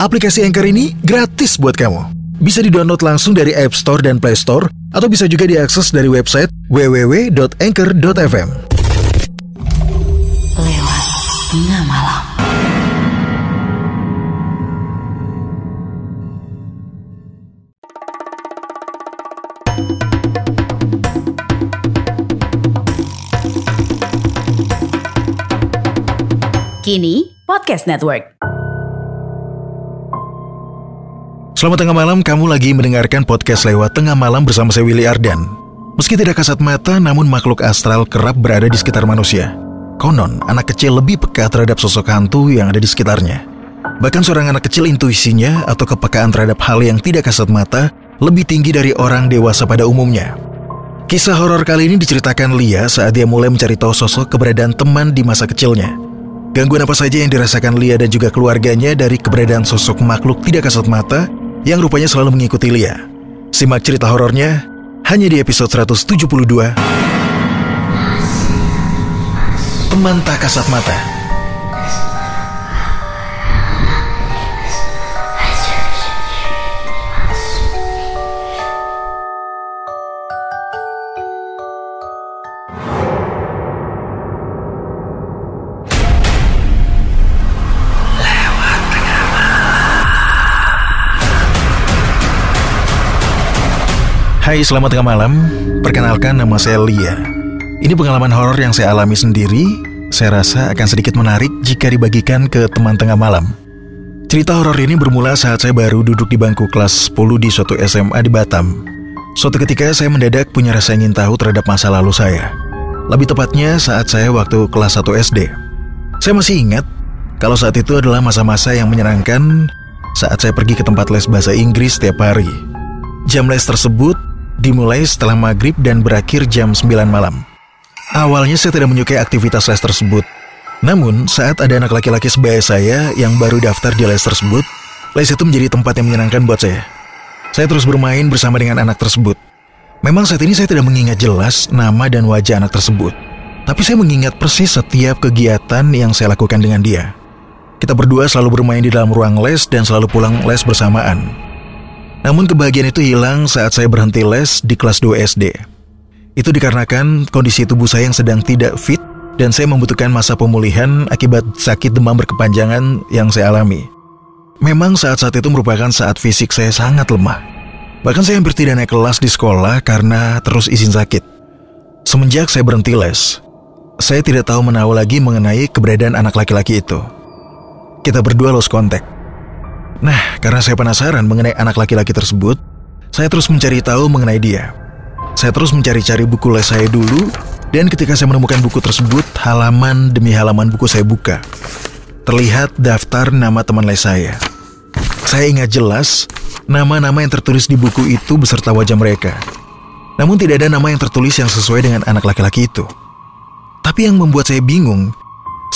aplikasi Anchor ini gratis buat kamu. Bisa didownload langsung dari App Store dan Play Store atau bisa juga diakses dari website www.anchor.fm. Lewat tengah. Kini Podcast Network. Selamat tengah malam, kamu lagi mendengarkan podcast lewat tengah malam bersama saya Willy Ardan. Meski tidak kasat mata, namun makhluk astral kerap berada di sekitar manusia. Konon, anak kecil lebih peka terhadap sosok hantu yang ada di sekitarnya. Bahkan seorang anak kecil intuisinya atau kepekaan terhadap hal yang tidak kasat mata lebih tinggi dari orang dewasa pada umumnya. Kisah horor kali ini diceritakan Lia saat dia mulai mencari tahu sosok keberadaan teman di masa kecilnya. Gangguan apa saja yang dirasakan Lia dan juga keluarganya dari keberadaan sosok makhluk tidak kasat mata yang rupanya selalu mengikuti Lia. Simak cerita horornya hanya di episode 172. Teman kasat mata. Hai, selamat tengah malam. Perkenalkan nama saya Lia. Ini pengalaman horor yang saya alami sendiri. Saya rasa akan sedikit menarik jika dibagikan ke teman tengah malam. Cerita horor ini bermula saat saya baru duduk di bangku kelas 10 di suatu SMA di Batam. Suatu ketika saya mendadak punya rasa ingin tahu terhadap masa lalu saya. Lebih tepatnya saat saya waktu kelas 1 SD. Saya masih ingat kalau saat itu adalah masa-masa yang menyenangkan saat saya pergi ke tempat les bahasa Inggris setiap hari. Jam les tersebut dimulai setelah maghrib dan berakhir jam 9 malam. Awalnya saya tidak menyukai aktivitas les tersebut. Namun, saat ada anak laki-laki sebaya saya yang baru daftar di les tersebut, les itu menjadi tempat yang menyenangkan buat saya. Saya terus bermain bersama dengan anak tersebut. Memang saat ini saya tidak mengingat jelas nama dan wajah anak tersebut. Tapi saya mengingat persis setiap kegiatan yang saya lakukan dengan dia. Kita berdua selalu bermain di dalam ruang les dan selalu pulang les bersamaan. Namun kebahagiaan itu hilang saat saya berhenti les di kelas 2 SD. Itu dikarenakan kondisi tubuh saya yang sedang tidak fit dan saya membutuhkan masa pemulihan akibat sakit demam berkepanjangan yang saya alami. Memang saat-saat itu merupakan saat fisik saya sangat lemah. Bahkan saya hampir tidak naik kelas di sekolah karena terus izin sakit. Semenjak saya berhenti les, saya tidak tahu menahu lagi mengenai keberadaan anak laki-laki itu. Kita berdua lost contact. Nah, karena saya penasaran mengenai anak laki-laki tersebut, saya terus mencari tahu mengenai dia. Saya terus mencari-cari buku les saya dulu, dan ketika saya menemukan buku tersebut, halaman demi halaman buku saya buka. Terlihat daftar nama teman les saya. Saya ingat jelas nama-nama yang tertulis di buku itu beserta wajah mereka. Namun tidak ada nama yang tertulis yang sesuai dengan anak laki-laki itu. Tapi yang membuat saya bingung,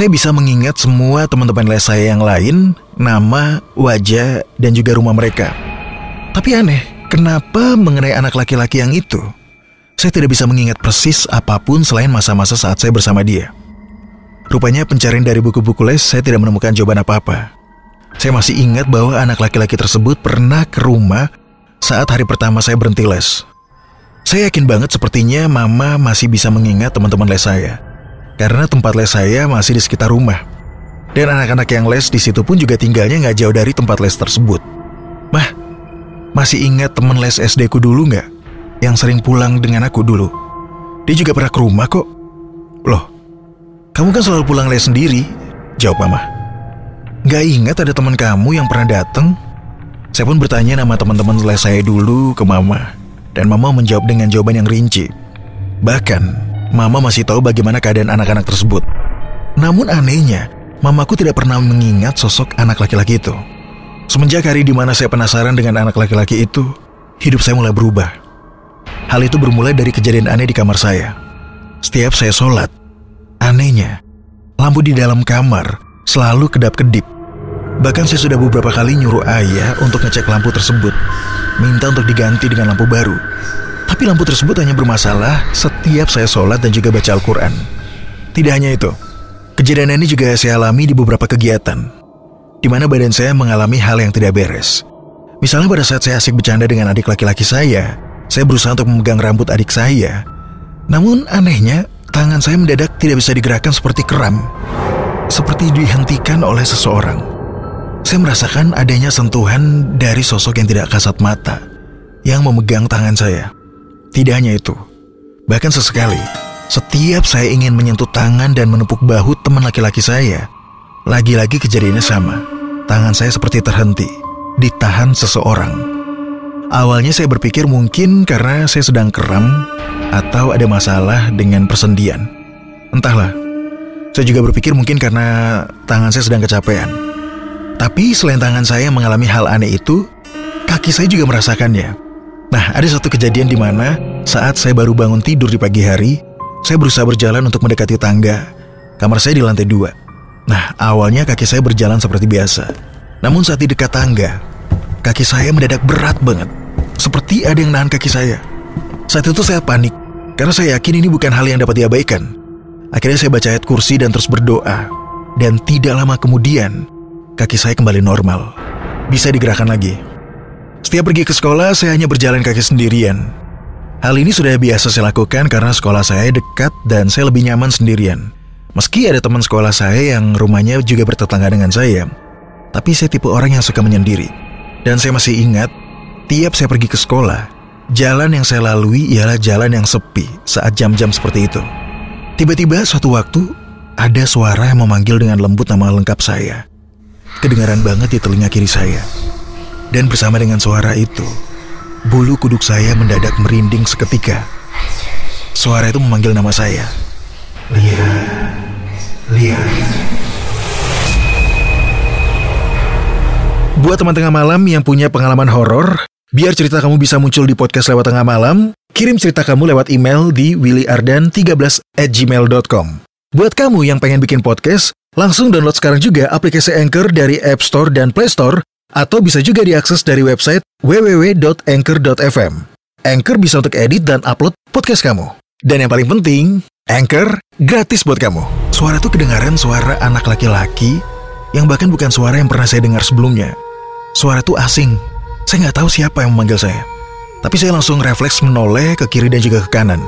saya bisa mengingat semua teman-teman les saya yang lain, nama, wajah, dan juga rumah mereka. Tapi aneh, kenapa mengenai anak laki-laki yang itu? Saya tidak bisa mengingat persis apa pun selain masa-masa saat saya bersama dia. Rupanya pencarian dari buku-buku les saya tidak menemukan jawaban apa-apa. Saya masih ingat bahwa anak laki-laki tersebut pernah ke rumah saat hari pertama saya berhenti les. Saya yakin banget sepertinya mama masih bisa mengingat teman-teman les saya karena tempat les saya masih di sekitar rumah. Dan anak-anak yang les di situ pun juga tinggalnya nggak jauh dari tempat les tersebut. Mah, masih ingat teman les SD ku dulu nggak? Yang sering pulang dengan aku dulu. Dia juga pernah ke rumah kok. Loh, kamu kan selalu pulang les sendiri? Jawab mama. Gak ingat ada teman kamu yang pernah datang? Saya pun bertanya nama teman-teman les saya dulu ke mama. Dan mama menjawab dengan jawaban yang rinci. Bahkan, Mama masih tahu bagaimana keadaan anak-anak tersebut. Namun anehnya, mamaku tidak pernah mengingat sosok anak laki-laki itu. Semenjak hari di mana saya penasaran dengan anak laki-laki itu, hidup saya mulai berubah. Hal itu bermula dari kejadian aneh di kamar saya. Setiap saya sholat, anehnya, lampu di dalam kamar selalu kedap-kedip. Bahkan saya sudah beberapa kali nyuruh ayah untuk ngecek lampu tersebut, minta untuk diganti dengan lampu baru. Tapi lampu tersebut hanya bermasalah setiap saya sholat dan juga baca Al-Quran. Tidak hanya itu, kejadian ini juga saya alami di beberapa kegiatan, di mana badan saya mengalami hal yang tidak beres. Misalnya pada saat saya asik bercanda dengan adik laki-laki saya, saya berusaha untuk memegang rambut adik saya. Namun anehnya, tangan saya mendadak tidak bisa digerakkan seperti keram. Seperti dihentikan oleh seseorang. Saya merasakan adanya sentuhan dari sosok yang tidak kasat mata yang memegang tangan saya. Tidak hanya itu, bahkan sesekali, setiap saya ingin menyentuh tangan dan menepuk bahu teman laki-laki saya, lagi-lagi kejadiannya sama. Tangan saya seperti terhenti, ditahan seseorang. Awalnya saya berpikir mungkin karena saya sedang kram atau ada masalah dengan persendian. Entahlah, saya juga berpikir mungkin karena tangan saya sedang kecapean. Tapi selain tangan saya mengalami hal aneh itu, kaki saya juga merasakannya. Nah, ada satu kejadian di mana saat saya baru bangun tidur di pagi hari, saya berusaha berjalan untuk mendekati tangga. Kamar saya di lantai dua. Nah, awalnya kaki saya berjalan seperti biasa. Namun saat di dekat tangga, kaki saya mendadak berat banget. Seperti ada yang nahan kaki saya. Saat itu saya panik, karena saya yakin ini bukan hal yang dapat diabaikan. Akhirnya saya baca ayat kursi dan terus berdoa. Dan tidak lama kemudian, kaki saya kembali normal. Bisa digerakkan lagi. Setiap pergi ke sekolah, saya hanya berjalan kaki sendirian. Hal ini sudah biasa saya lakukan karena sekolah saya dekat dan saya lebih nyaman sendirian. Meski ada teman sekolah saya yang rumahnya juga bertetangga dengan saya, tapi saya tipe orang yang suka menyendiri. Dan saya masih ingat, tiap saya pergi ke sekolah, jalan yang saya lalui ialah jalan yang sepi saat jam-jam seperti itu. Tiba-tiba suatu waktu, ada suara yang memanggil dengan lembut nama lengkap saya. Kedengaran banget di telinga kiri saya. Dan bersama dengan suara itu, bulu kuduk saya mendadak merinding seketika. Suara itu memanggil nama saya. Lia, Lia. Buat teman tengah malam yang punya pengalaman horor, biar cerita kamu bisa muncul di podcast lewat tengah malam, Kirim cerita kamu lewat email di willyardan13 at gmail.com. Buat kamu yang pengen bikin podcast, langsung download sekarang juga aplikasi Anchor dari App Store dan Play Store, atau bisa juga diakses dari website www.anchor.fm. Anchor bisa untuk edit dan upload podcast kamu. Dan yang paling penting, Anchor gratis buat kamu. Suara itu kedengaran suara anak laki-laki yang bahkan bukan suara yang pernah saya dengar sebelumnya. Suara itu asing. Saya nggak tahu siapa yang memanggil saya. Tapi saya langsung refleks menoleh ke kiri dan juga ke kanan.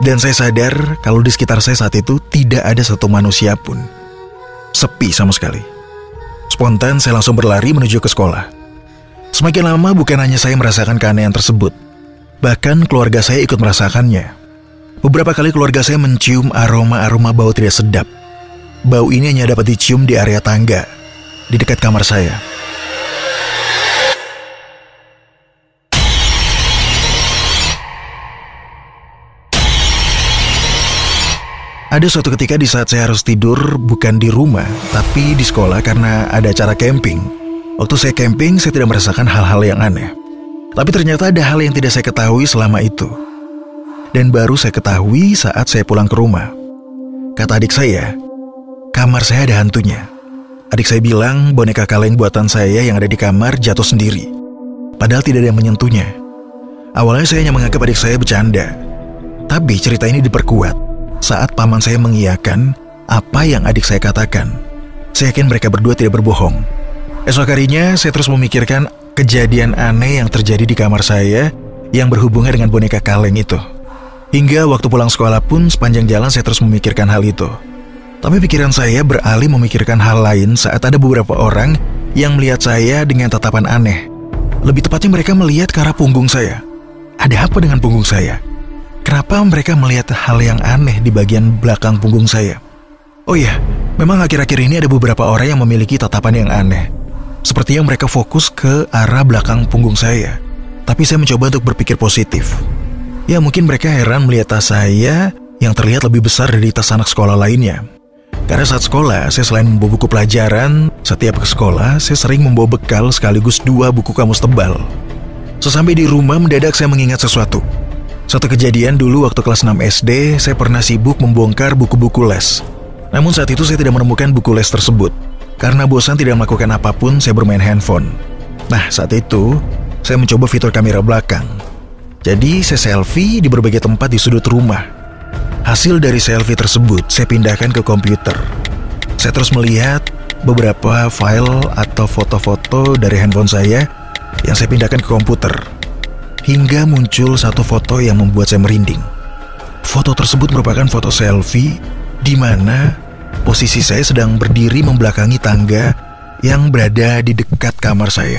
Dan saya sadar kalau di sekitar saya saat itu tidak ada satu manusia pun. Sepi sama sekali. Spontan saya langsung berlari menuju ke sekolah. Semakin lama bukan hanya saya merasakan keanehan tersebut. Bahkan keluarga saya ikut merasakannya. Beberapa kali keluarga saya mencium aroma-aroma bau tidak sedap. Bau ini hanya dapat dicium di area tangga, di dekat kamar saya. Ada suatu ketika di saat saya harus tidur bukan di rumah, tapi di sekolah karena ada acara camping. Waktu saya camping, saya tidak merasakan hal-hal yang aneh. Tapi ternyata ada hal yang tidak saya ketahui selama itu. Dan baru saya ketahui saat saya pulang ke rumah. Kata adik saya, kamar saya ada hantunya. Adik saya bilang boneka kaleng buatan saya yang ada di kamar jatuh sendiri. Padahal tidak ada yang menyentuhnya. Awalnya saya hanya menganggap adik saya bercanda. Tapi cerita ini diperkuat saat paman saya mengiyakan apa yang adik saya katakan. Saya yakin mereka berdua tidak berbohong. Esok harinya, saya terus memikirkan kejadian aneh yang terjadi di kamar saya yang berhubungan dengan boneka kaleng itu. Hingga waktu pulang sekolah pun sepanjang jalan saya terus memikirkan hal itu. Tapi pikiran saya beralih memikirkan hal lain saat ada beberapa orang yang melihat saya dengan tatapan aneh. Lebih tepatnya mereka melihat ke arah punggung saya. Ada apa dengan punggung saya? Kenapa mereka melihat hal yang aneh di bagian belakang punggung saya? Oh iya, memang akhir-akhir ini ada beberapa orang yang memiliki tatapan yang aneh. Seperti yang mereka fokus ke arah belakang punggung saya. Tapi saya mencoba untuk berpikir positif. Ya mungkin mereka heran melihat tas saya yang terlihat lebih besar dari tas anak sekolah lainnya. Karena saat sekolah, saya selain membawa buku pelajaran, setiap ke sekolah, saya sering membawa bekal sekaligus dua buku kamus tebal. Sesampai di rumah, mendadak saya mengingat sesuatu. Satu kejadian dulu waktu kelas 6 SD, saya pernah sibuk membongkar buku-buku les. Namun saat itu saya tidak menemukan buku les tersebut. Karena bosan tidak melakukan apa pun, saya bermain handphone. Nah, saat itu, saya mencoba fitur kamera belakang. Jadi, saya selfie di berbagai tempat di sudut rumah. Hasil dari selfie tersebut saya pindahkan ke komputer. Saya terus melihat beberapa file atau foto-foto dari handphone saya yang saya pindahkan ke komputer. Hingga muncul satu foto yang membuat saya merinding. Foto tersebut merupakan foto selfie di mana posisi saya sedang berdiri membelakangi tangga yang berada di dekat kamar saya.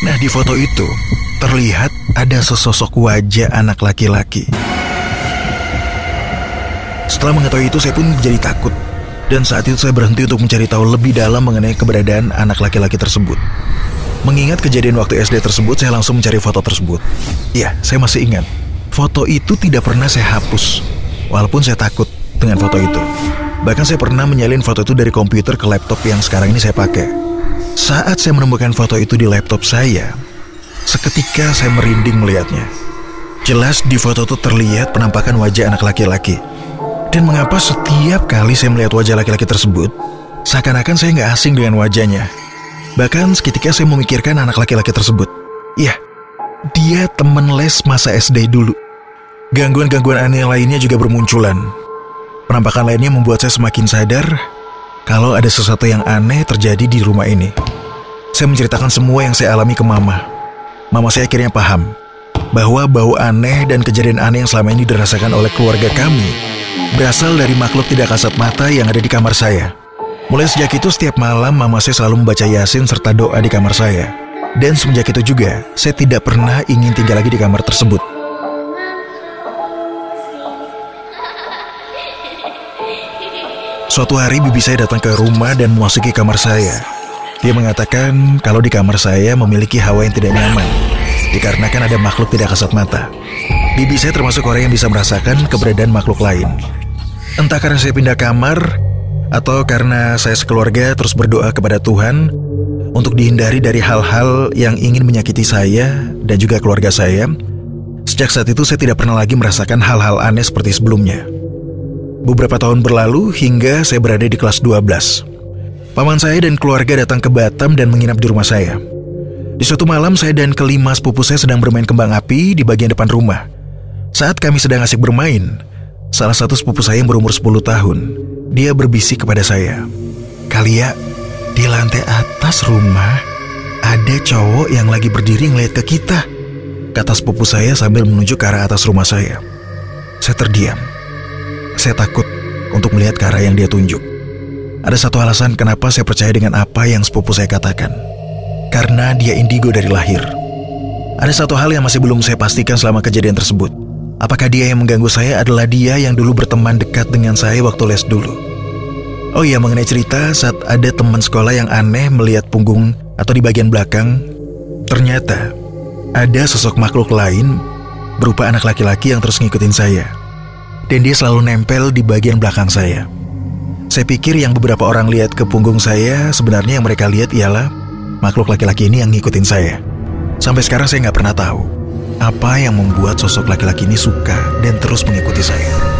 Nah, di foto itu terlihat ada sesosok wajah anak laki-laki. Setelah mengetahui itu saya pun jadi takut dan saat itu saya berhenti untuk mencari tahu lebih dalam mengenai keberadaan anak laki-laki tersebut. Mengingat kejadian waktu SD tersebut, saya langsung mencari foto tersebut. Ya, saya masih ingat. Foto itu tidak pernah saya hapus, walaupun saya takut dengan foto itu. Bahkan saya pernah menyalin foto itu dari komputer ke laptop yang sekarang ini saya pakai. Saat saya menemukan foto itu di laptop saya, seketika saya merinding melihatnya. Jelas di foto itu terlihat penampakan wajah anak laki-laki. Dan mengapa setiap kali saya melihat wajah laki-laki tersebut, seakan-akan saya nggak asing dengan wajahnya. Bahkan seketika saya memikirkan anak laki-laki tersebut. Iya, dia teman les masa SD dulu. Gangguan-gangguan aneh lainnya juga bermunculan. Penampakan lainnya membuat saya semakin sadar kalau ada sesuatu yang aneh terjadi di rumah ini. Saya menceritakan semua yang saya alami ke mama. Mama saya akhirnya paham bahwa bau aneh dan kejadian aneh yang selama ini dirasakan oleh keluarga kami berasal dari makhluk tidak kasat mata yang ada di kamar saya. Mulai sejak itu setiap malam mama saya selalu membaca yasin serta doa di kamar saya. Dan semenjak itu juga, saya tidak pernah ingin tinggal lagi di kamar tersebut. Suatu hari bibi saya datang ke rumah dan memasuki kamar saya. Dia mengatakan kalau di kamar saya memiliki hawa yang tidak nyaman, dikarenakan ada makhluk tidak kasat mata. Bibi saya termasuk orang yang bisa merasakan keberadaan makhluk lain. Entah karena saya pindah kamar, atau karena saya sekeluarga terus berdoa kepada Tuhan untuk dihindari dari hal-hal yang ingin menyakiti saya dan juga keluarga saya. Sejak saat itu saya tidak pernah lagi merasakan hal-hal aneh seperti sebelumnya. Beberapa tahun berlalu hingga saya berada di kelas 12. Paman saya dan keluarga datang ke Batam dan menginap di rumah saya. Di suatu malam saya dan kelima sepupu saya sedang bermain kembang api di bagian depan rumah. Saat kami sedang asik bermain, salah satu sepupu saya yang berumur 10 tahun, dia berbisik kepada saya. Kalia, di lantai atas rumah ada cowok yang lagi berdiri ngeliat ke kita. Kata sepupu saya sambil menunjuk ke arah atas rumah saya. Saya terdiam. Saya takut untuk melihat ke arah yang dia tunjuk. Ada satu alasan kenapa saya percaya dengan apa yang sepupu saya katakan. Karena dia indigo dari lahir. Ada satu hal yang masih belum saya pastikan selama kejadian tersebut. Apakah dia yang mengganggu saya adalah dia yang dulu berteman dekat dengan saya waktu les dulu? Oh iya, mengenai cerita saat ada teman sekolah yang aneh melihat punggung atau di bagian belakang, ternyata ada sosok makhluk lain berupa anak laki-laki yang terus ngikutin saya dan dia selalu nempel di bagian belakang saya. Saya pikir yang beberapa orang lihat ke punggung saya, sebenarnya yang mereka lihat ialah makhluk laki-laki ini yang ngikutin saya. Sampai sekarang saya nggak pernah tahu apa yang membuat sosok laki-laki ini suka dan terus mengikuti saya.